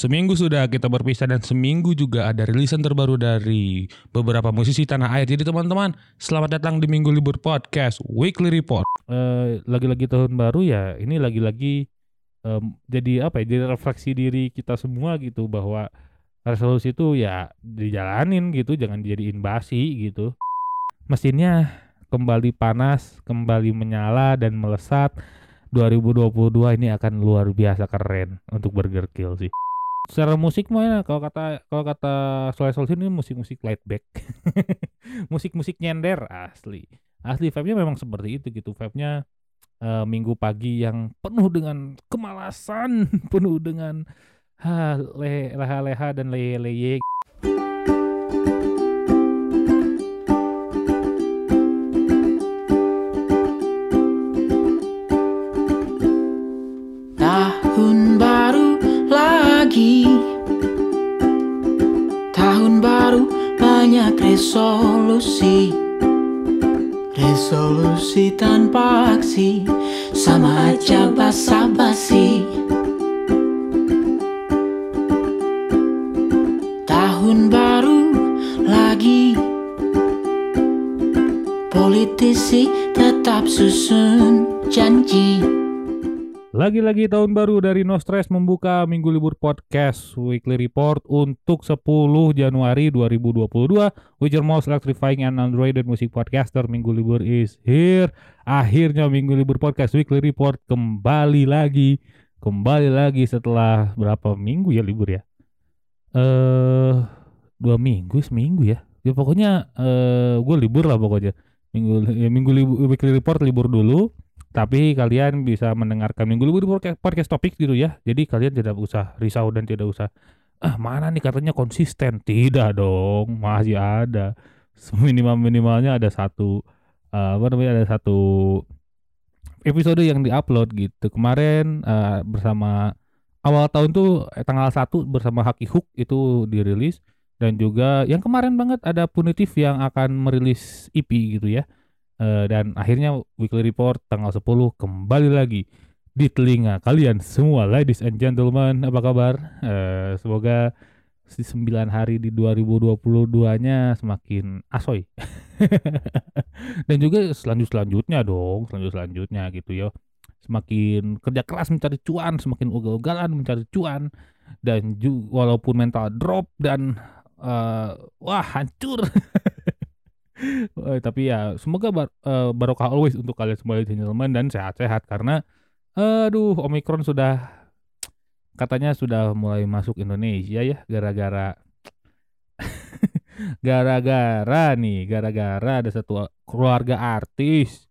Seminggu sudah kita berpisah dan seminggu juga ada rilisan terbaru dari beberapa musisi tanah air. Jadi teman-teman, selamat datang di Minggu Libur Podcast Weekly Report. Eh, lagi-lagi tahun baru ya ini lagi-lagi em, jadi apa ya jadi refleksi diri kita semua gitu bahwa resolusi itu ya dijalanin gitu jangan dijadiin basi gitu mesinnya kembali panas kembali menyala dan melesat 2022 ini akan luar biasa keren untuk Burger Kill sih secara musik mah ya, kalau kata kalau kata Soleh Solihun ini musik-musik laid back. Musik-musik nyender asli. Asli vibe-nya memang seperti itu gitu. Vibe-nya eh, minggu pagi yang penuh dengan kemalasan penuh dengan ha, le- leha-leha dan leye-leye resolusi Resolusi tanpa aksi Sama aja basa-basi. Tahun baru lagi Politisi tetap susun janji Lagi-lagi tahun baru dari No Stress membuka Minggu Libur Podcast Weekly Report untuk 10 Januari 2022 with your most electrifying and underrated music podcaster Minggu Libur is here. Akhirnya Minggu Libur Podcast Weekly Report kembali lagi. Kembali lagi setelah berapa minggu ya libur ya? Eh dua minggu seminggu ya. Ya pokoknya eh gue libur lah pokoknya. Minggu ya, minggu libur weekly report libur dulu tapi kalian bisa mendengarkan minggu libur podcast, podcast topik gitu ya. Jadi kalian tidak usah risau dan tidak usah ah mana nih katanya konsisten. Tidak dong, masih ada. Minimal minimalnya ada satu eh, apa namanya ada satu episode yang diupload gitu. Kemarin eh, bersama awal tahun tuh eh, tanggal 1 bersama Haki Hook itu dirilis dan juga yang kemarin banget ada Punitif yang akan merilis EP gitu ya. Eh, dan akhirnya weekly report tanggal 10 kembali lagi di telinga kalian semua ladies and gentlemen. Apa kabar? Eh, semoga si 9 hari di 2022-nya semakin asoy dan juga selanjut selanjutnya dong selanjut selanjutnya gitu ya. Semakin kerja keras mencari cuan semakin ugal-ugalan mencari cuan dan walaupun mental drop dan eh, wah hancur Eh, tapi ya semoga bar- eh, barokah always untuk kalian semua gentlemen dan sehat-sehat karena aduh Omicron sudah katanya sudah mulai masuk Indonesia ya gara-gara gara-gara nih gara-gara ada satu keluarga artis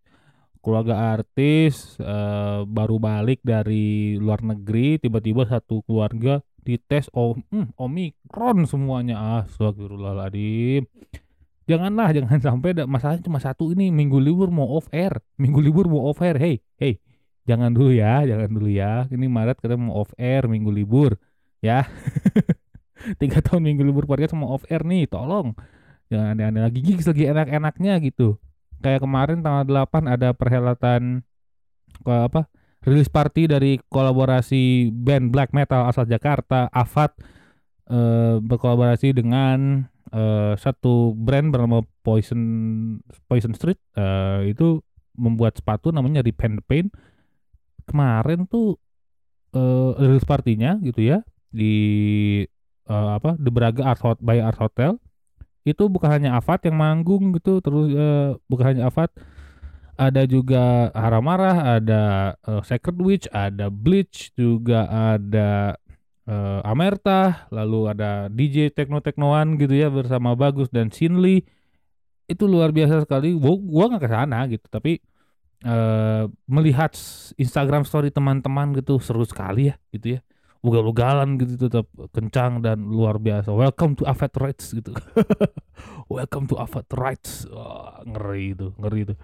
keluarga artis eh, baru balik dari luar negeri tiba-tiba satu keluarga dites om hmm, Omikron semuanya. Astagfirullahaladzim janganlah jangan sampai da- masalahnya cuma satu ini minggu libur mau off air. Minggu libur mau off air. Hey hey jangan dulu ya jangan dulu ya. Ini Maret kita mau off air minggu libur ya. Tiga tahun minggu libur podcast mau off air nih tolong. Jangan aneh-aneh lagi gigs lagi enak-enaknya gitu. Kayak kemarin tanggal 8 ada perhelatan ke apa rilis party dari kolaborasi band black metal asal Jakarta Avat eh, berkolaborasi dengan eh, satu brand bernama Poison Poison Street eh, itu membuat sepatu namanya Repent Pain kemarin tuh eh release partinya gitu ya di eh, apa The Braga Art Hot by Art Hotel. Itu bukan hanya Avat yang manggung gitu terus eh, bukan hanya Avat. Ada juga Haramarah ada eh, Sacred Witch ada Bleach juga ada eh, Amerta lalu ada DJ Tekno Teknoan gitu ya bersama Bagus dan Sinli itu luar biasa sekali. Gua gua nggak ke sana gitu tapi eh melihat Instagram story teman-teman gitu seru sekali ya gitu ya. Ugal-ugalan gitu tetap kencang dan luar biasa. Welcome to Avat Rights gitu. Welcome to Avat Rights. Wah, ngeri itu ngeri itu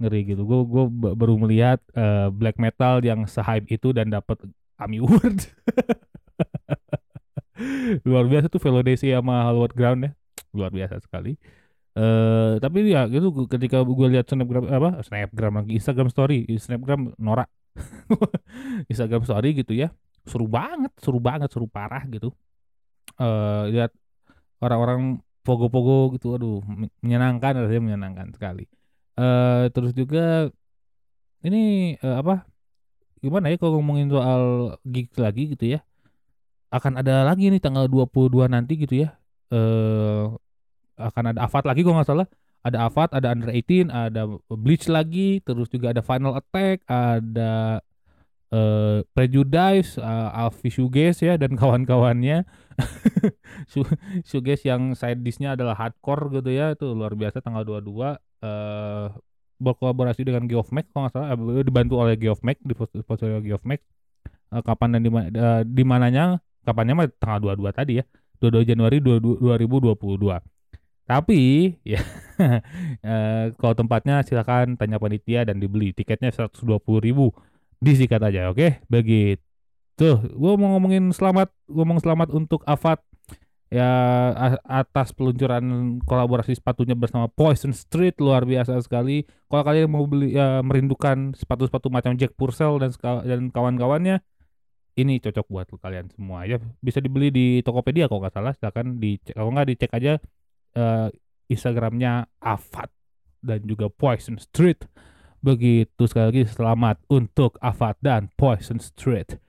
ngeri gitu. Gue gue baru melihat eh, black metal yang se-hype itu dan dapat AMI Award luar biasa tuh Velodesi sama Hollywood Ground ya luar biasa sekali Eh tapi ya gua- ketika gue lihat snapgram apa snapgram lagi Instagram story Instagram Nora Instagram story gitu ya seru banget, seru banget, seru parah gitu. Eh lihat orang-orang pogo-pogo gitu, aduh men- menyenangkan, rasanya menyenangkan sekali. Eh terus juga ini eh, apa? Gimana ya kalau ngomongin soal gigs lagi gitu ya? Akan ada lagi nih tanggal 22 nanti gitu ya. Eh akan ada Avat lagi kalau nggak salah. Ada Avat, ada Under 18, ada Bleach lagi, terus juga ada Final Attack, ada eh Prejudice, uh, Alfie Shoegaze ya dan kawan-kawannya. Shoegaze yang side dish-nya adalah hardcore gitu ya. Itu luar biasa tanggal 22 eh berkolaborasi dengan Geoffmax kalau nggak salah eh, dibantu oleh Geoffmax di sponsor oleh Geoffmax. Eh, kapan dan di ma- eh, di mananya kapannya mah tanggal 22 tadi ya. 22 Januari 22 2022. Tapi ya eh, kalau tempatnya silakan tanya panitia dan dibeli. Tiketnya 120.000 disikat aja, oke? Begitu. Gue mau ngomongin selamat, ngomong selamat untuk Avat ya atas peluncuran kolaborasi sepatunya bersama Poison Street luar biasa sekali. Kalau kalian mau beli ya, merindukan sepatu-sepatu macam Jack Purcell dan dan kawan-kawannya, ini cocok buat kalian semua ya. Bisa dibeli di Tokopedia kalau nggak salah. Silakan dicek. Kalau nggak dicek aja eh, Instagramnya Avat dan juga Poison Street. Begitu sekali lagi selamat untuk Avat dan Poison Street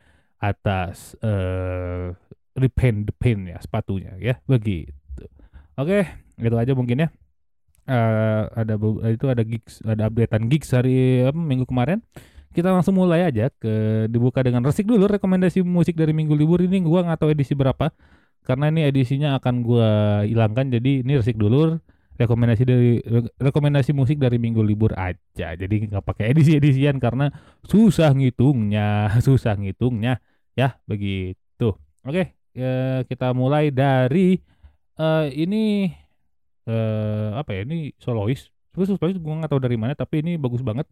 atas eh repaint the paint ya sepatunya ya begitu. Oke, itu aja mungkin ya. Eh ada itu ada gigs ada updatean gigs hari apa, minggu kemarin. Kita langsung mulai aja ke dibuka dengan resik dulu rekomendasi musik dari minggu libur ini. Gua nggak tahu edisi berapa karena ini edisinya akan gua hilangkan jadi ini resik dulu. Rekomendasi dari re- rekomendasi musik dari minggu libur aja. Jadi nggak pakai edisi edisian karena susah ngitungnya susah ngitungnya. Ya begitu. Oke ya, kita mulai dari eh ini eh apa ya ini solois. Terus solois gue nggak tahu dari mana tapi ini bagus banget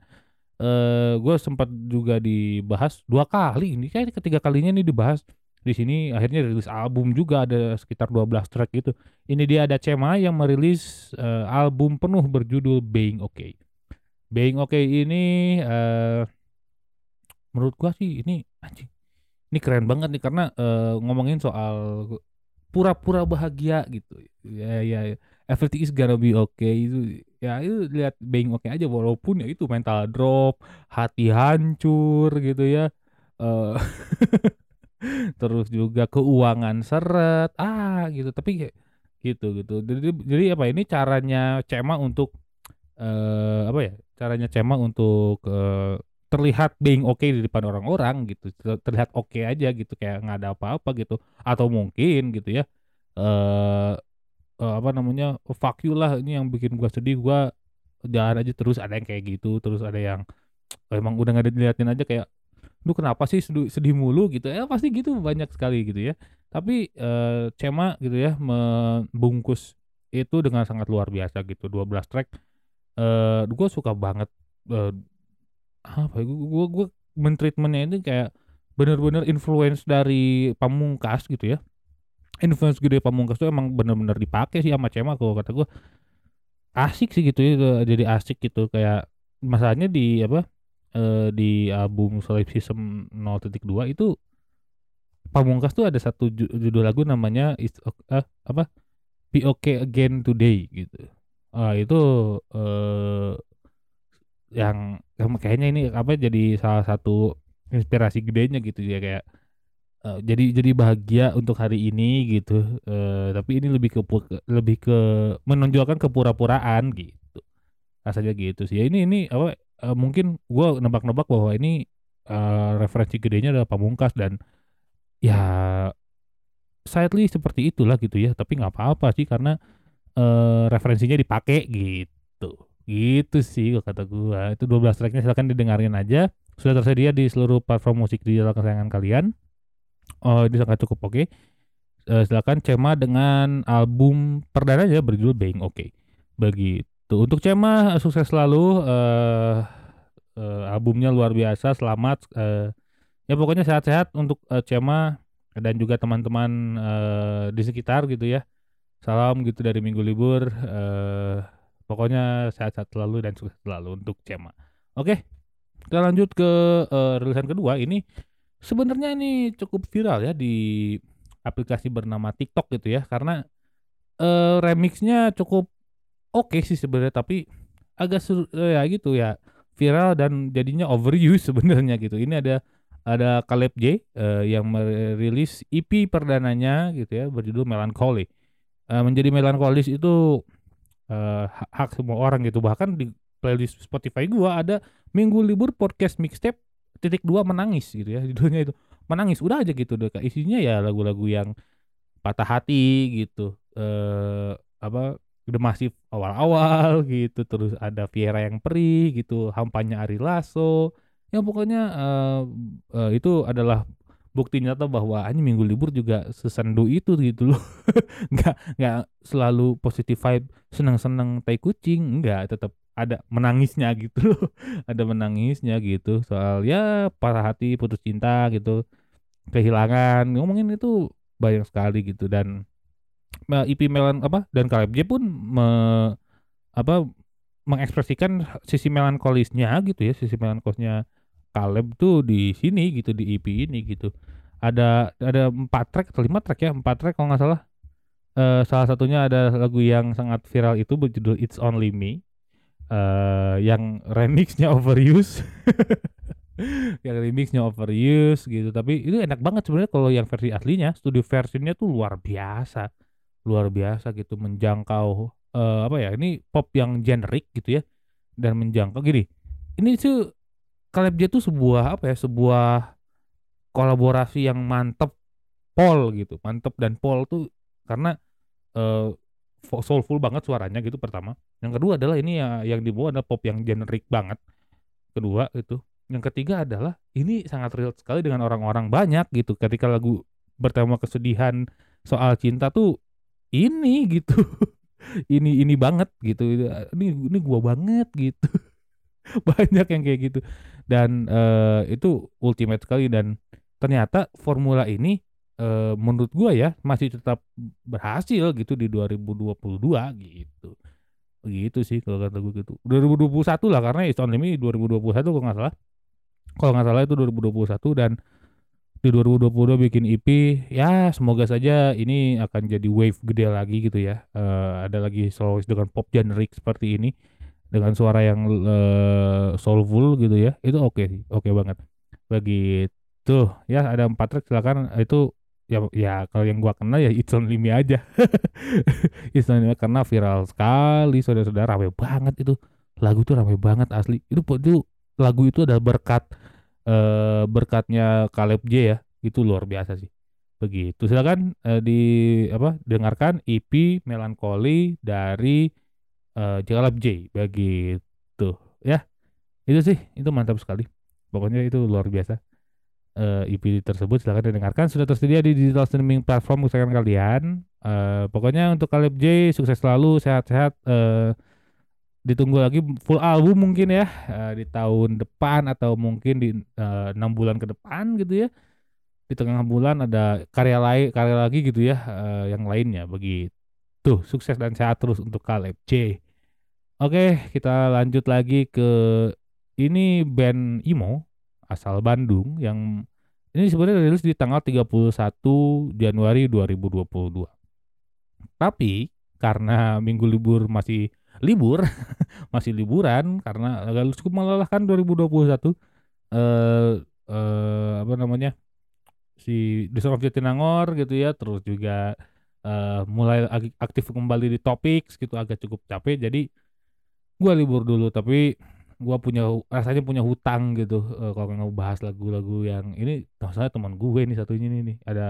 eh gue sempat juga dibahas dua kali ini kayak ketiga kalinya ini dibahas. Di sini akhirnya rilis album juga ada sekitar 12 track gitu. Ini dia ada Cema yang merilis eh, album penuh berjudul Being Okay. Being Okay ini eh menurut gua sih ini anjing ini keren banget nih karena eh, ngomongin soal pura-pura bahagia gitu. Ya ya ya. everything is gonna be okay itu ya itu lihat being okay aja walaupun ya itu mental drop hati hancur gitu ya eh terus juga keuangan seret ah gitu tapi gitu gitu. Jadi jadi apa ini caranya Cema untuk eh apa ya caranya Cema untuk eh, terlihat being okay di depan orang-orang gitu Ter- terlihat oke aja gitu kayak nggak ada apa-apa gitu atau mungkin gitu ya eh eh, apa namanya fuck you lah ini yang bikin gua sedih gua jalan aja terus ada yang kayak gitu terus ada yang emang udah nggak ada diliatin aja kayak lu kenapa sih sedih, sedih mulu? gitu. Ya pasti gitu banyak sekali gitu ya. Tapi eh, Cema gitu ya membungkus itu dengan sangat luar biasa gitu 12 track. Eh gue suka banget eh, apa ya gue gue mentreatmentnya ini kayak bener-bener influence dari pamungkas gitu ya influence gede pamungkas tuh emang bener-bener dipakai sih sama Cema kalau kata gue asik sih gitu ya jadi asik gitu kayak masalahnya di apa eh, di album Solipsism 0.2 itu Pamungkas tuh ada satu ju- judul lagu namanya It's eh, apa Be Okay Again Today gitu. Ah itu eh yang yang kayaknya ini apa jadi salah satu inspirasi gedenya gitu ya kayak eh, jadi jadi bahagia untuk hari ini gitu. Eh tapi ini lebih ke lebih ke menonjolkan kepura-puraan gitu. Rasanya gitu sih. Ya ini ini apa eh, mungkin gua nebak-nebak bahwa ini eh, referensi gedenya adalah Pamungkas dan ya sadly seperti itulah gitu ya tapi nggak apa-apa sih karena eh, referensinya dipakai gitu gitu sih kata gua itu 12 tracknya silakan didengarin aja sudah tersedia di seluruh platform musik digital kesayangan kalian oh ini sangat cukup oke. Eh, silakan Cema dengan album perdananya berjudul Being Okay begitu. Untuk Cema sukses selalu. Eh eh, albumnya luar biasa selamat. Eh, ya pokoknya sehat-sehat untuk eh, Cema dan juga teman-teman eh, di sekitar gitu ya. Salam gitu dari minggu libur. Eh, pokoknya sehat-sehat selalu dan sukses selalu untuk Cema. Oke kita lanjut ke eh, rilisan kedua. Ini sebenarnya ini cukup viral ya di aplikasi bernama TikTok gitu ya karena eh, remixnya cukup oke sih sebenarnya tapi agak seru, eh, ya gitu ya viral dan jadinya overuse sebenarnya gitu. Ini ada ada Caleb J eh, yang merilis EP perdananya gitu ya berjudul Melancholy. Eh, menjadi melankolis itu hak, hak semua orang gitu. Bahkan di playlist Spotify gua ada Minggu Libur Podcast Mixtape titik dua menangis gitu ya judulnya itu. Menangis udah aja gitu. Deh isinya ya lagu-lagu yang patah hati gitu. Eh apa The Massive awal-awal gitu. Terus ada Viera yang perih gitu hampanya Ari Lasso. Ya pokoknya eh, eh, itu adalah bukti nyata bahwa anjing minggu libur juga sesendu itu gitu loh. Nggak nggak selalu positif vibe senang-senang tai kucing. Nggak tetap ada menangisnya gitu. Loh ada menangisnya gitu. Soal ya patah hati putus cinta gitu. Kehilangan. Ngomongin itu banyak sekali gitu. Dan IP Melan apa dan Caleb J pun me, apa mengekspresikan sisi melankolisnya gitu ya. Sisi melankolisnya Caleb tuh di sini gitu di EP ini gitu. Ada ada empat track atau lima track ya. Empat track kalau nggak salah. Eh salah satunya ada lagu yang sangat viral itu berjudul It's Only Me eh yang remixnya overuse. Yang remixnya overuse gitu. Tapi itu enak banget sebenarnya kalau yang versi aslinya. Studio versinya tuh luar biasa. Luar biasa gitu menjangkau eh apa ya ini pop yang generik gitu ya. Dan menjangkau gini ini tuh Caleb J tuh sebuah apa ya sebuah kolaborasi yang mantep Paul gitu. Mantep dan Paul tuh karena fo- soulful banget suaranya gitu pertama. Yang kedua adalah ini ya yang dibawa adalah pop yang generik banget. Kedua itu. Yang ketiga adalah ini sangat real sekali dengan orang-orang banyak gitu. Ketika lagu bertema kesedihan soal cinta tuh ini gitu. Ini ini banget gitu. Ini ini gua banget gitu. Banyak yang kayak gitu. Dan eh, itu ultimate sekali dan ternyata formula ini eh, menurut gua ya masih tetap berhasil gitu di 2022 gitu. Begitu sih kalau kata gue gitu. 2021 lah karena It's Only Me 2021 kalau nggak salah. Kalau nggak salah itu 2021 dan di 2022 bikin EP ya semoga saja ini akan jadi wave gede lagi gitu ya. Eh, ada lagi solois dengan pop generic seperti ini dengan suara yang eh, soulful gitu ya. Itu oke sih oke banget. Begitu. Ya ada empat track silakan. Itu ya ya kalau yang gua kenal ya It's Only Me aja. It's Only Me karena viral sekali saudara-saudara. Rame banget itu. Lagu itu rame banget asli. Itu itu lagu itu adalah berkat eh berkatnya Caleb J ya. Itu luar biasa sih. Begitu. Silakan eh, di apa dengarkan EP Melancholy dari eh Caleb J. Begitu. Ya itu sih. Itu mantap sekali. Pokoknya itu luar biasa eh EP tersebut silahkan didengarkan. Sudah tersedia di digital streaming platform kesayangan kalian. Eh pokoknya untuk Caleb J sukses selalu sehat-sehat. Eh ditunggu lagi full album mungkin ya. Di tahun depan atau mungkin di enam bulan ke depan gitu ya. Di tengah bulan ada karya lain karya lagi gitu ya yang lainnya. Begitu. Sukses dan sehat terus untuk Caleb J. Oke kita lanjut lagi ke ini band emo asal Bandung yang ini sebenarnya rilis di tanggal 31 Januari 2022 tapi karena minggu libur masih libur masih liburan karena agak cukup melelahkan 2021 eh eh apa namanya si Deson of Jatinangor gitu ya terus juga eh mulai aktif kembali di topik gitu agak cukup capek. Jadi gua libur dulu tapi gua punya rasanya punya hutang gitu eh, kalau nggak bahas lagu-lagu yang ini saya teman gue nih satunya ini nih ada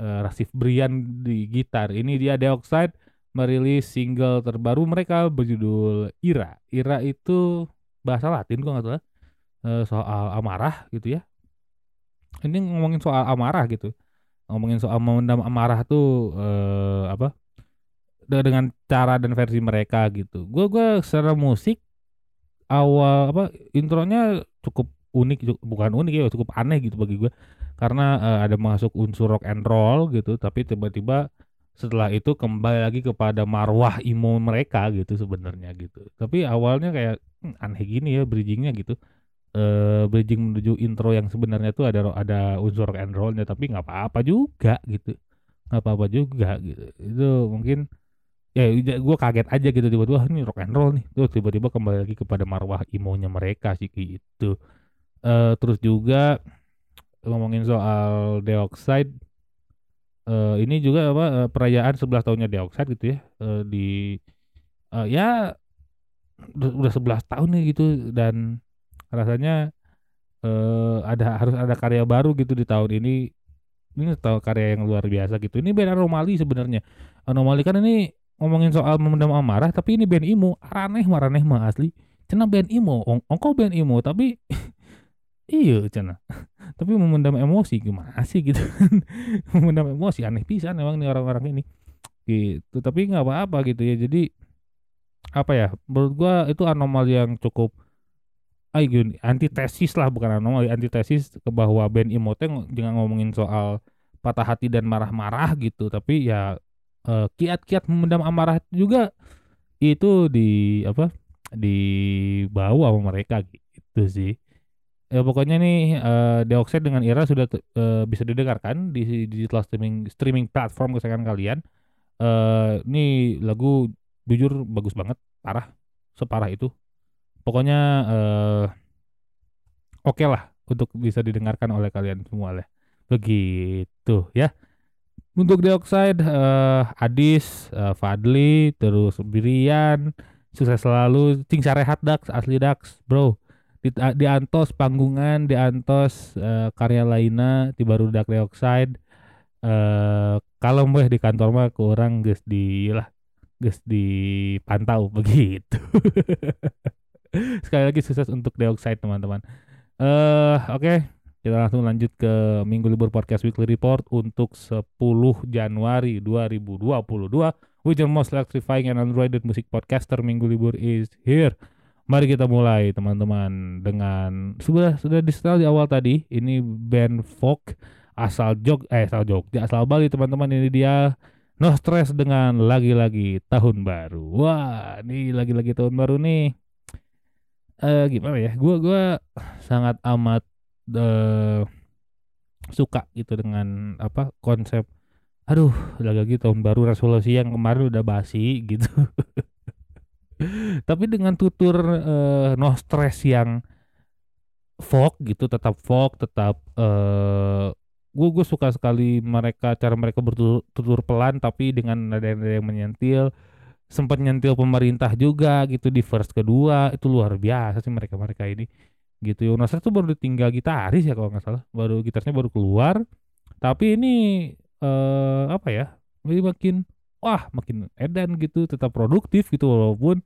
eh, Rasif Brian di gitar ini dia Deoxide merilis single terbaru mereka berjudul Ira. Ira itu bahasa Latin kok nggak salah Eh, soal amarah gitu ya. Ini ngomongin soal amarah gitu. Ngomongin soal memendam amarah tuh eh, apa? de- Dengan cara dan versi mereka gitu. Gue gue secara musik awal apa intronya cukup unik bukan unik ya cukup aneh gitu bagi gue karena eh, ada masuk unsur rock and roll gitu tapi tiba-tiba setelah itu kembali lagi kepada marwah emo mereka gitu sebenarnya gitu. Tapi awalnya kayak "Hmm, aneh gini ya bridgingnya gitu. Eh bridging menuju intro yang sebenarnya tuh ada ada unsur rock and rollnya tapi nggak apa-apa juga gitu. Nggak apa-apa juga gitu. Itu mungkin ya gue kaget aja gitu tiba-tiba "Wah, ini rock and roll nih. Tuh tiba-tiba kembali lagi kepada marwah imonya mereka sih gitu. Eh terus juga ngomongin soal Deoxide eh ini juga apa eh, perayaan 11 tahunnya Deoxide gitu ya eh, di eh, ya udah, udah 11 tahun nih gitu dan rasanya eh ada harus ada karya baru gitu di tahun ini. Ini tahu karya yang luar biasa gitu. Ini band anomali sebenarnya. Anomali kan ini ngomongin soal memendam amarah tapi ini band emo raneh mah raneh mah asli. Cina band emo ong ongko band emo tapi iya cina. Tapi memendam emosi gimana sih gitu. Memendam emosi aneh pisan emang nih orang-orang ini. Gitu tapi nggak apa-apa gitu ya. Jadi apa ya menurut gua itu anomali yang cukup ah gini, antitesis lah bukan anomali antitesis ke bahwa band ng- jangan ngomongin soal patah hati dan marah-marah gitu. Tapi ya eh, kiat-kiat memendam amarah juga itu di apa dibawa sama mereka gitu sih. Ya pokoknya nih eh Deoxide dengan Ira sudah eh, bisa didengarkan di digital streaming streaming platform kesayangan kalian. Eh ini lagu jujur bagus banget parah separah itu. Pokoknya eh oke lah untuk bisa didengarkan oleh kalian semua lah. Begitu ya untuk Deoxide eh Adis eh, Fadli terus Birian sukses selalu. Cing Sarehat Dax asli Dax bro. Di, di Antos panggungan di Antos eh, karya lainnya di baru Dark Dioxide eh kalau mbah di kantor mah kurang geus di lah geus dipantau begitu. Sekali lagi sukses untuk Dioxide teman-teman. Eh oke kita langsung lanjut ke Minggu Libur Podcast Weekly Report untuk 10 Januari 2022 with your most electrifying and unrated music podcaster Minggu Libur is here Mari kita mulai teman-teman dengan sudah sudah di setel di awal tadi ini band folk asal Jog eh asal Jogja asal Bali teman-teman ini dia No Stress dengan lagi-lagi tahun baru. Wah, ini lagi-lagi tahun baru nih. Eh gimana ya? Gua gua sangat amat eh suka gitu dengan apa konsep aduh lagi-lagi tahun baru resolusi yang kemarin udah basi gitu. tapi dengan tutur eh, no stress yang folk gitu tetap folk tetap eh gue gue suka sekali mereka cara mereka bertutur pelan tapi dengan nada nada yang menyentil sempat nyentil pemerintah juga gitu di verse kedua itu luar biasa sih mereka mereka ini gitu. Jonas tuh baru ditinggal gitaris ya kalau nggak salah. Baru gitarnya baru keluar. Tapi ini eh apa ya ini makin wah makin edan gitu tetap produktif gitu walaupun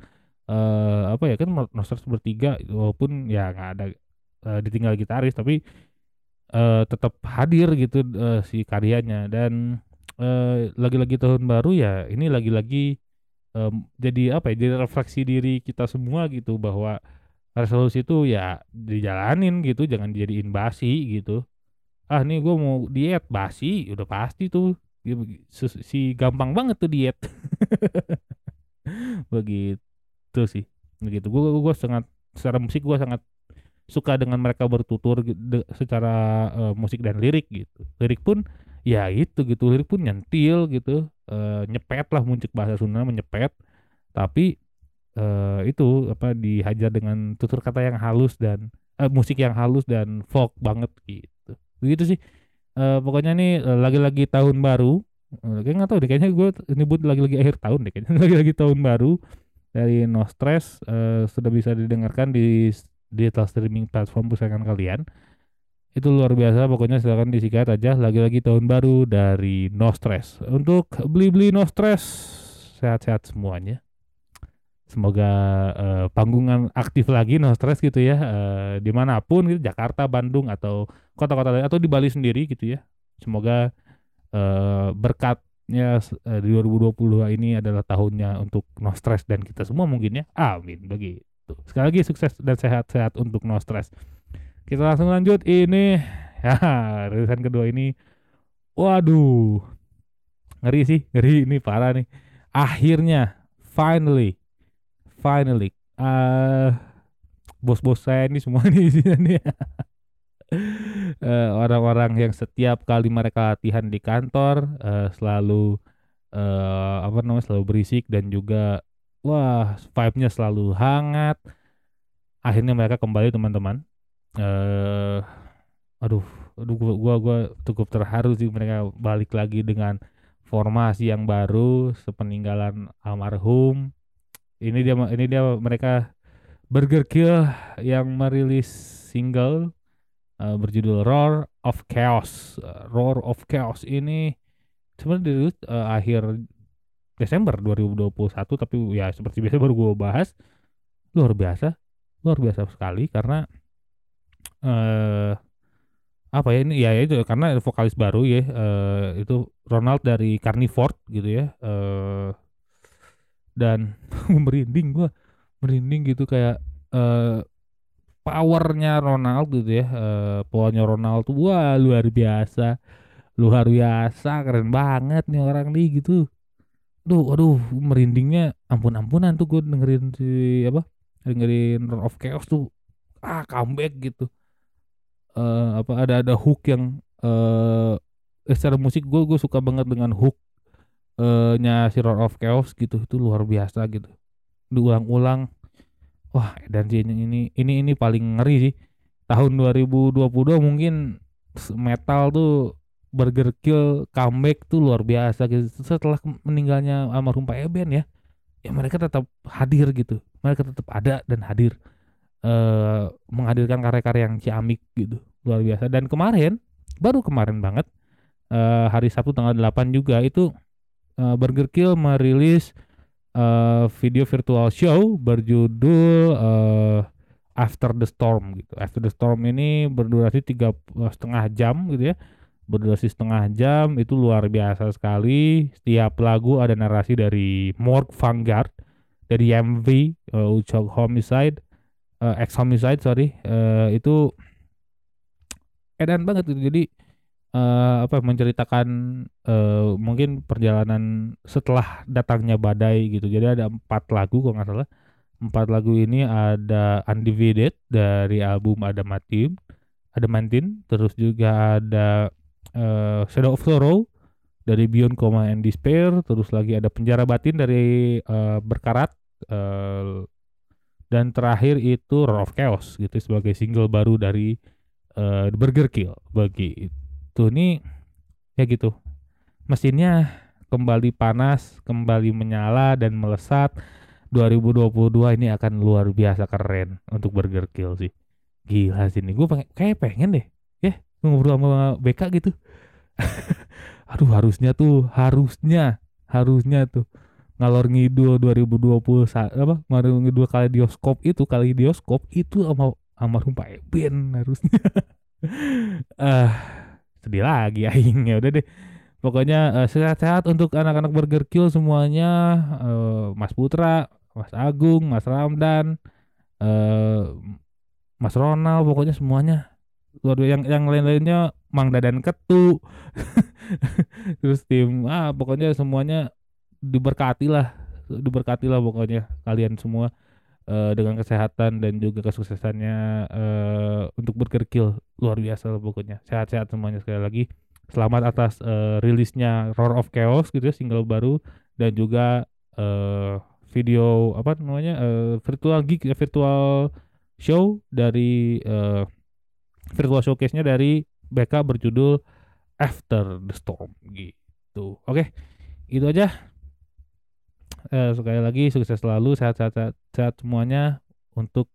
eh apa ya kan Nostros bertiga walaupun ya nggak ada eh, ditinggal gitaris tapi eh tetap hadir gitu eh, si karyanya. Dan eh, lagi-lagi tahun baru ya ini lagi-lagi em, jadi apa ya jadi refleksi diri kita semua gitu bahwa resolusi itu ya dijalanin gitu jangan dijadiin basi gitu. Ah nih gue mau diet basi udah pasti tuh. Si, si gampang banget tuh diet. Begitu sih begitu. Gue gue sangat secara musik gue sangat suka dengan mereka bertutur secara eh, musik dan lirik gitu. Lirik pun ya itu gitu. Lirik pun nyentil gitu. Eh, nyepet lah muncul bahasa Sunda menyepet tapi eh, itu apa dihajar dengan tutur kata yang halus dan eh, musik yang halus dan folk banget gitu. Begitu sih. Eh, pokoknya nih lagi-lagi tahun baru Eh, kayak nggak tahu deh kayaknya gue nyebut lagi-lagi akhir tahun deh kayaknya. Lagi-lagi tahun baru dari No Stress eh, sudah bisa didengarkan di digital streaming platform kesayangan kalian. Itu luar biasa pokoknya silakan disikat aja lagi-lagi tahun baru dari No Stress. Untuk beli-beli No Stress sehat-sehat semuanya semoga eh, panggungan aktif lagi No Stress gitu ya eh, di mana pun gitu Jakarta Bandung atau kota-kota lain atau di Bali sendiri gitu ya. Semoga eh, berkatnya eh, di 2022 ini adalah tahunnya untuk no stress dan kita semua mungkin ya. Amin begitu. Sekali lagi sukses dan sehat-sehat untuk no stress. Kita langsung lanjut ini ya rilisan kedua ini. Waduh ngeri sih ngeri ini parah nih. Akhirnya finally finally eh bos-bos saya ini semua di sini. Eh, orang-orang yang setiap kali mereka latihan di kantor eh, selalu eh, apa namanya selalu berisik dan juga wah vibe-nya selalu hangat. Akhirnya mereka kembali teman-teman. Eh aduh, aduh gua, gua gua cukup terharu sih mereka balik lagi dengan formasi yang baru sepeninggalan almarhum. Ini dia ini dia mereka Burger Kill yang merilis single eh, berjudul Roar of Chaos. Eh, Roar of Chaos ini sebenarnya dirilis eh, akhir Desember 2021 tapi ya seperti biasa baru gue bahas luar biasa luar biasa sekali karena eh apa ya ini ya itu karena vokalis baru ya eh, itu Ronald dari Carnivore gitu ya eh dan merinding gua merinding gitu kayak eh powernya Ronald gitu ya eh powernya Ronald tuh wah luar biasa luar biasa keren banget nih orang nih gitu Duh, aduh, merindingnya ampun-ampunan tuh gue dengerin si apa? Dengerin Roar of Chaos tuh ah comeback gitu. Eh apa ada ada hook yang eh, secara musik gue gue suka banget dengan hook eh nya Roar of Chaos gitu. Itu luar biasa gitu. Diulang-ulang. Wah, dan sih ini ini ini paling ngeri sih. Tahun 2022 mungkin metal tuh Burger Kill comeback tuh luar biasa gitu. Setelah meninggalnya almarhum Pak Eben ya, ya mereka tetap hadir gitu. Mereka tetap ada dan hadir eh menghadirkan karya-karya yang ciamik gitu. Luar biasa. Dan kemarin, baru kemarin banget eh hari Sabtu tanggal 8 juga itu eh, Burger Kill merilis eh, video virtual show berjudul eh, After the Storm gitu. After the Storm ini berdurasi tiga setengah jam gitu ya. Berdurasi setengah jam itu luar biasa sekali. Setiap lagu ada narasi dari Morg Vanguard dari MV uh, Uchok Homicide uh, Ex Homicide sorry uh, itu edan banget gitu. Jadi eh, apa menceritakan eh, mungkin perjalanan setelah datangnya badai gitu. Jadi ada empat lagu kalau nggak salah. Empat lagu ini ada Undivided dari album Adamantium Adamantin terus juga ada eh, Shadow of Sorrow dari Beyond Coma and Despair, terus lagi ada Penjara Batin dari eh, Berkarat, eh, dan terakhir itu Roar of Chaos gitu sebagai single baru dari The Burger Kill bagi itu nih ya gitu mesinnya kembali panas, kembali menyala dan melesat. 2022 ini akan luar biasa keren untuk Burger Kill sih. Gila sih ini gue pengen, kayak pengen deh ya ngobrol sama BK gitu. Aduh harusnya tuh harusnya harusnya tuh ngalor ngidul 2020 sa- apa ngalor ngidul kali dioskop itu kali dioskop itu sama almarhum Pak Eben harusnya. Ah sedih lagi aing. Ya udah deh. Pokoknya eh, sehat-sehat untuk anak-anak Burger Kill semuanya. Eh, Mas Putra, Mas Agung, Mas Ramdan, eh Mas Ronald pokoknya semuanya. Luar yang yang lain-lainnya Mang Dadan Ketu. Terus tim ah pokoknya semuanya diberkati lah diberkati lah pokoknya kalian semua eh, dengan kesehatan dan juga kesuksesannya eh, untuk Burger Kill luar biasa lah pokoknya sehat-sehat semuanya sekali lagi selamat atas eh, rilisnya Roar of Chaos gitu ya single baru dan juga eh, video apa namanya eh, virtual gig ya, virtual show dari eh, virtual showcase-nya dari BK berjudul After the Storm gitu. Oke, itu aja. Eh, sekali lagi sukses selalu, sehat-sehat sehat, sehat semuanya untuk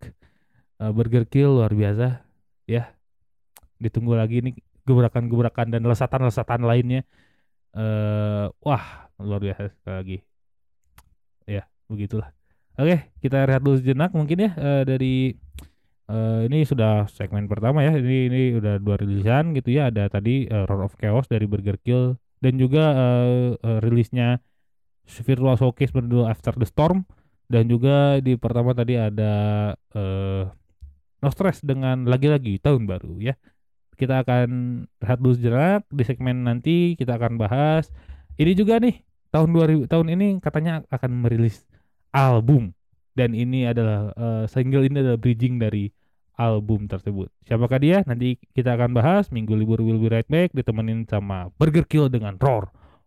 eh, Burger Kill luar biasa ya. Ditunggu lagi nih gebrakan-gebrakan dan lesatan-lesatan lainnya. Eh, wah, luar biasa sekali lagi. Ya, begitulah. Oke, kita rehat dulu sejenak mungkin ya eh, dari eh, ini sudah segmen pertama ya. Ini ini udah dua rilisan gitu ya. Ada tadi eh, Roar of Chaos dari Burger Kill dan juga eh, eh, rilisnya virtual showcase berdua After the Storm dan juga di pertama tadi ada eh No Stress dengan lagi-lagi tahun baru ya. Kita akan rehat dulu sejenak di segmen nanti kita akan bahas ini juga nih tahun 2000 tahun ini katanya akan merilis album dan ini adalah eh, single ini adalah bridging dari album tersebut. Siapakah dia? Nanti kita akan bahas. Minggu libur will be right back ditemenin sama Burger Kill dengan Roar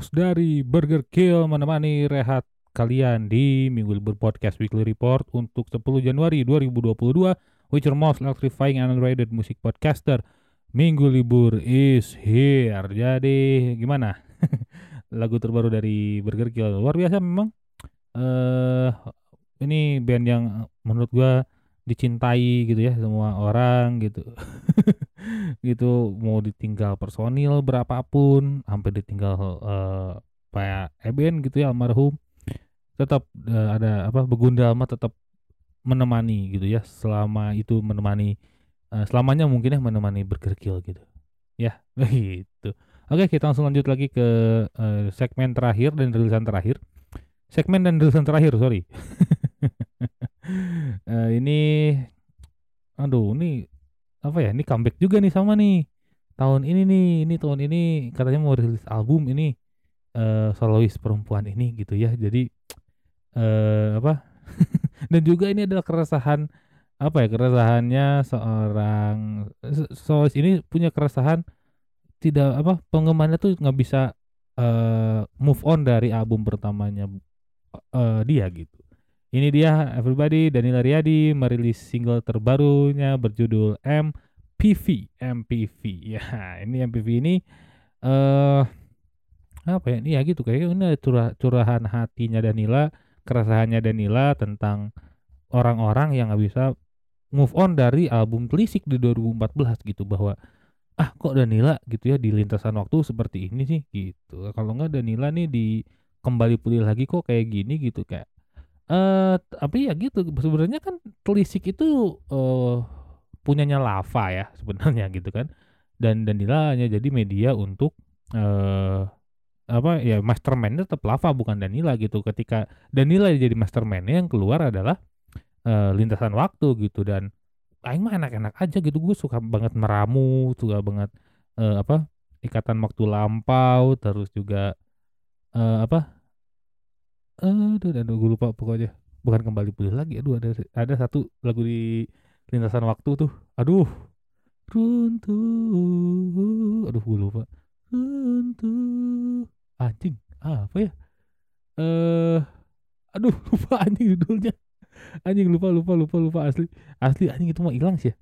Chaos dari Burger Kill menemani rehat kalian di Minggu Libur Podcast Weekly Report untuk 10 Januari 2022 with your most electrifying and underrated music podcaster. Minggu Libur is here. Jadi gimana? Lagu terbaru dari Burger Kill. Luar biasa memang. Eh ini band yang menurut gua dicintai gitu ya semua orang gitu. Gitu mau ditinggal personil berapapun sampai ditinggal eh Pak Eben gitu ya almarhum tetap eh, ada apa Begunda mah tetap menemani gitu ya selama itu menemani eh, selamanya mungkin ya menemani Burger Kill gitu. Ya gitu. Oke kita langsung lanjut lagi ke eh, segmen terakhir dan rilisan terakhir. Segmen dan rilisan terakhir sorry Eh, ini aduh ini apa ya ini comeback juga nih sama nih. Tahun ini nih ini tahun ini katanya mau rilis album ini eh solois perempuan ini gitu ya. Jadi eh apa? Dan juga ini adalah keresahan apa ya keresahannya seorang se- solois ini punya keresahan tidak apa penggemarnya tuh nggak bisa eh move on dari album pertamanya eh dia gitu ini dia everybody. Danila Riyadi merilis single terbarunya berjudul MPV MPV ya ini MPV ini eh apa ya? Ini ya gitu kayaknya ini curah, curahan hatinya Danila keresahannya Danila tentang orang-orang yang nggak bisa move on dari album Telisik di 2014 gitu bahwa ah kok Danila gitu ya di lintasan waktu seperti ini sih gitu. Kalau nggak Danila nih di kembali pulih lagi kok kayak gini gitu kayak eh tapi ya gitu. Sebenarnya kan telisik itu eh punyanya lava ya sebenarnya gitu kan. Dan Danila hanya jadi media untuk eh apa ya mastermind tetap lava bukan Danila gitu. Ketika Danila jadi mastermindnya yang keluar adalah eh, lintasan waktu gitu. Dan aing mah enak-enak aja gitu. Gue suka banget meramu suka banget eh, apa ikatan waktu lampau terus juga eh, apa aduh, aduh gue lupa pokoknya. Bukan kembali pulih lagi aduh ada ada satu lagu di lintasan waktu tuh. Aduh. Runtuh. Aduh gue lupa. Runtuh. Anjing apa ya? Eh aduh lupa anjing judulnya. Anjing lupa lupa lupa lupa asli. Asli anjing itu mah hilang sih ya.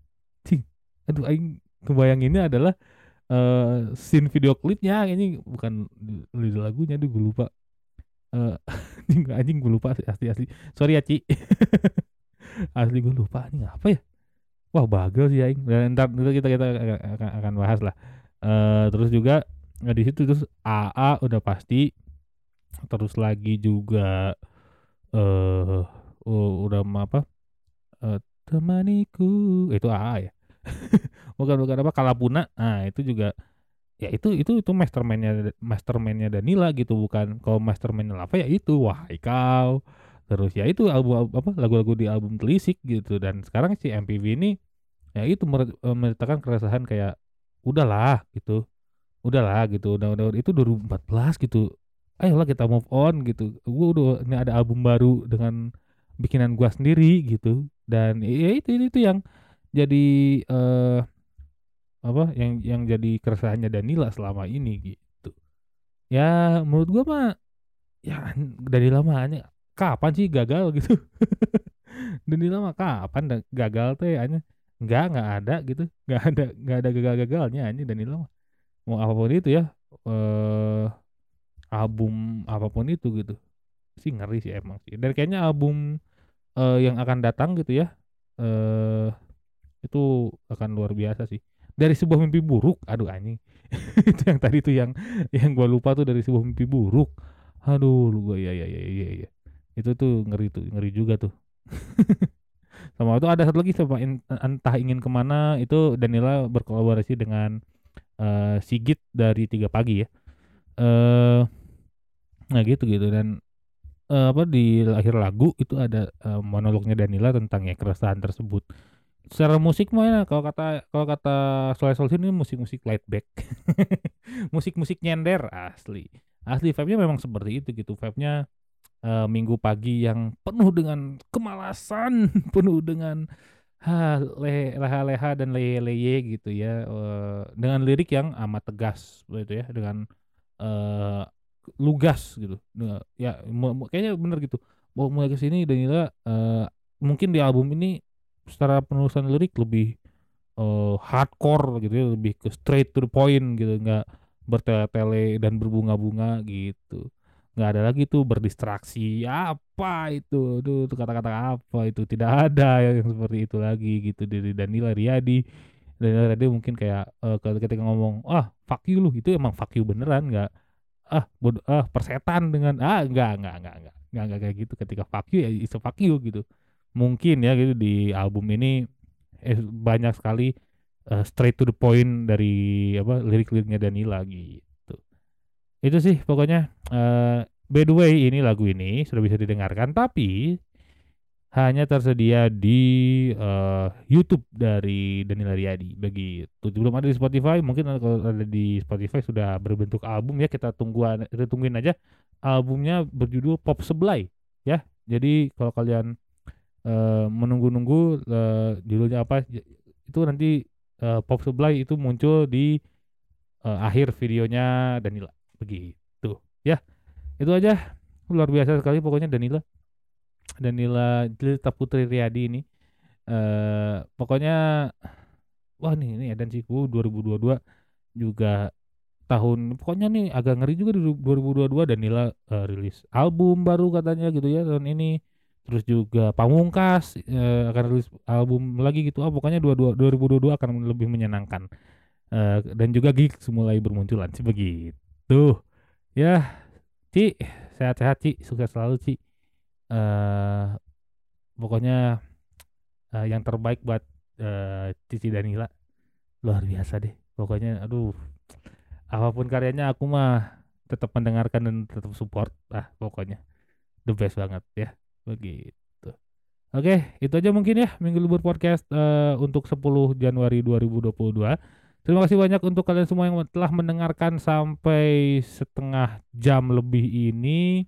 Cing. Aduh anjing kebayanginnya adalah eh scene video klipnya. Ini bukan lirik lagunya aduh gue lupa eh anjing anjing gue lupa asli asli, sorry ya Ci. Asli gue lupa anjing apa ya? Wah bagel sih aing dan ntar itu kita kita akan, akan bahas lah. Eh terus juga nah, di situ terus AA udah pasti. Terus lagi juga eh uh, udah apa? Eh temaniku. Itu AA ya? Bukan bukan apa Kalapuna. Nah itu juga ya itu itu itu mastermindnya mastermindnya Danila gitu bukan. Kalau mastermindnya Lava ya itu wah kau terus ya itu album apa lagu-lagu di album Telisik gitu. Dan sekarang si MPV ini ya itu eh, menceritakan keresahan kayak udahlah gitu. Udahlah gitu. Udah udah itu 2014 gitu. Ayolah kita move on gitu. Gua udah ini ada album baru dengan bikinan gua sendiri gitu. Dan ya itu itu, yang jadi eh apa yang yang jadi keresahannya Danila selama ini gitu. Ya menurut gua mah ya Danila mah hanya kapan sih gagal gitu. Danila mah kapan gagal teh hanya nggak nggak ada gitu. Nggak ada nggak ada gagal-gagalnya anjing Danila mah. Mau apa pun itu ya eh album apa pun itu gitu. Sih ngeri sih emang sih. Dan kayaknya album eh yang akan datang gitu ya eh itu akan luar biasa sih dari sebuah mimpi buruk? Aduh anjing. Itu yang tadi tuh yang yang gua lupa tuh dari sebuah mimpi buruk. Aduh lu gua ya ya ya ya ya itu tuh ngeri tuh ngeri juga tuh. Sama itu ada satu lagi sama entah ingin ke mana itu Danila berkolaborasi dengan eh, Sigit dari tiga pagi ya. Eh nah gitu gitu. Dan eh, apa di akhir lagu itu ada eh, monolognya Danila tentang ya keresahan tersebut secara musik mah ya, kalau kata kalau kata Soleh Solihun ini musik-musik laid back. Musik-musik nyender asli. Asli vibe-nya memang seperti itu gitu. Vibe-nya eh, minggu pagi yang penuh dengan kemalasan penuh dengan ha, le- leha-leha dan leye-leye gitu ya. Eh, dengan lirik yang amat tegas begitu ya. Dengan eh lugas gitu. Ya kayaknya bener gitu. Mau mulai ke sini Danila eh, mungkin di album ini secara penulisan lirik lebih eh, hardcore gitu ya lebih ke straight to the point gitu nggak bertele-tele dan berbunga-bunga gitu. Nggak ada lagi tuh berdistraksi apa itu? Tuh kata-kata apa itu? Tidak ada yang seperti itu lagi gitu dari Danila Riyadi. Danila Riyadi mungkin kayak kalau ketika ngomong ah fuck you lu itu emang fuck you beneran? Nggak. Ah bodoh ah persetan dengan ah enggak enggak enggak enggak enggak, enggak kayak gitu. Ketika fuck you ya it's a fuck you gitu mungkin ya gitu di album ini eh, banyak sekali eh, straight to the point dari apa lirik-liriknya Danila gitu. Itu sih pokoknya eh by the way ini lagu ini sudah bisa didengarkan tapi hanya tersedia di eh, YouTube dari Danila Riyadi. Begitu. Belum ada di Spotify mungkin kalau ada di Spotify sudah berbentuk album ya kita tunggu kita tungguin aja albumnya berjudul Pop Seblay ya. Jadi kalau kalian eh, menunggu-nunggu eh, judulnya apa itu nanti eh, Pop Seblay itu muncul di eh, akhir videonya Danila. Begitu ya. Itu aja. Luar biasa sekali pokoknya Danila. Danila Jelita Putri Riyadi ini. Eh pokoknya wah nih ini Edan Siku 2022 juga tahun pokoknya nih agak ngeri juga di 2022 Danila eh, rilis album baru katanya gitu ya tahun ini terus juga Pamungkas eh, akan rilis album lagi gitu. Ah pokoknya 22 2022 akan lebih menyenangkan. Eh, dan juga gigs mulai bermunculan sih begitu. Ya Ci sehat-sehat Ci. Sukses selalu Ci. Eh pokoknya eh, yang terbaik buat eh, Cici Danila luar biasa deh. Pokoknya aduh apa pun karyanya aku mah tetap mendengarkan dan tetap support ah pokoknya. The best banget ya begitu oke itu aja mungkin ya minggu libur podcast eh, untuk 10 Januari 2022 terima kasih banyak untuk kalian semua yang telah mendengarkan sampai setengah jam lebih ini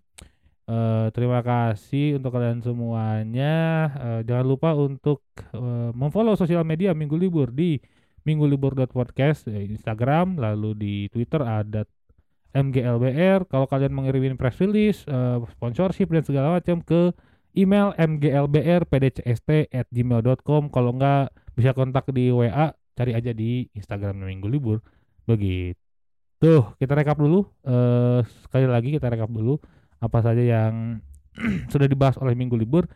Eh, terima kasih untuk kalian semuanya. Eh, jangan lupa untuk eh, memfollow sosial media Minggu Libur di minggulibur.podcast eh, Instagram, lalu di Twitter ada MGLBR. Kalau kalian mengirimin press release, eh, sponsorship dan segala macam ke email mglbrpdcst@gmail.com. Kalau enggak bisa kontak di WA, cari aja di Instagram Minggu Libur. Begitu. Kita rekap dulu. Eh, sekali lagi kita rekap dulu apa saja yang sudah dibahas oleh Minggu Libur.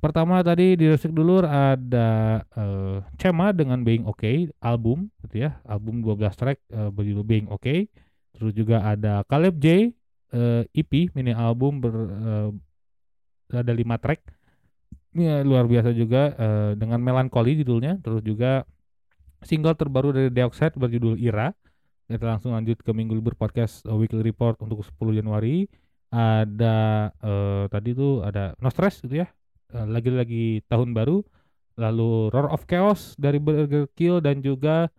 Pertama tadi di Resik Dulur ada eh, Cema dengan Being Okay album gitu ya, album 12 track eh, berjudul Being Okay. Terus juga ada Caleb J eh, EP mini album ber eh, ada 5 track. Ya, luar biasa juga eh, dengan Melancholy judulnya. Terus juga single terbaru dari Deoxide berjudul Ira. Kita langsung lanjut ke Minggu Libur Podcast eh, Weekly Report untuk 10 Januari ada eh, tadi tuh ada No Stress gitu ya Eh, lagi-lagi tahun baru lalu Roar of Chaos dari Burger Kill dan juga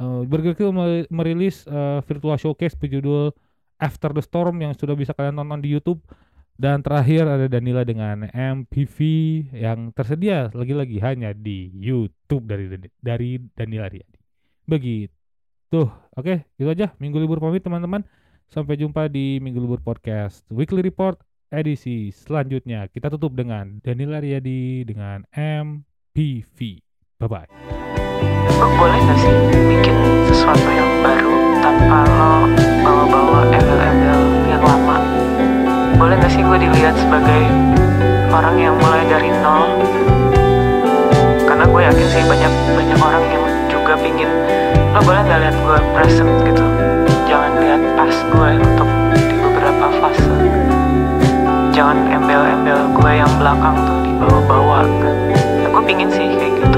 eh, Burger Kill me- merilis eh, virtual showcase berjudul After the Storm yang sudah bisa kalian tonton di YouTube dan terakhir ada Danila dengan MPV yang tersedia lagi-lagi hanya di YouTube dari dari Danila Riyadi begitu oke itu aja minggu libur pamit teman-teman Sampai jumpa di Minggu Libur Podcast Weekly Report edisi selanjutnya. Kita tutup dengan Danila Riyadi dengan MPV. Bye-bye. Lo boleh gak sih bikin sesuatu yang baru tanpa lo bawa-bawa embel-embel yang lama? Boleh gak sih gue dilihat sebagai orang yang mulai dari nol? Karena gue yakin sih banyak banyak orang yang juga pingin lihat gue present? gitu. Jangan lihat pas gue untuk di beberapa fase. Jangan embel-embel gue yang belakang tuh dibawa-bawa kan ya, gue pingin sih kayak gitu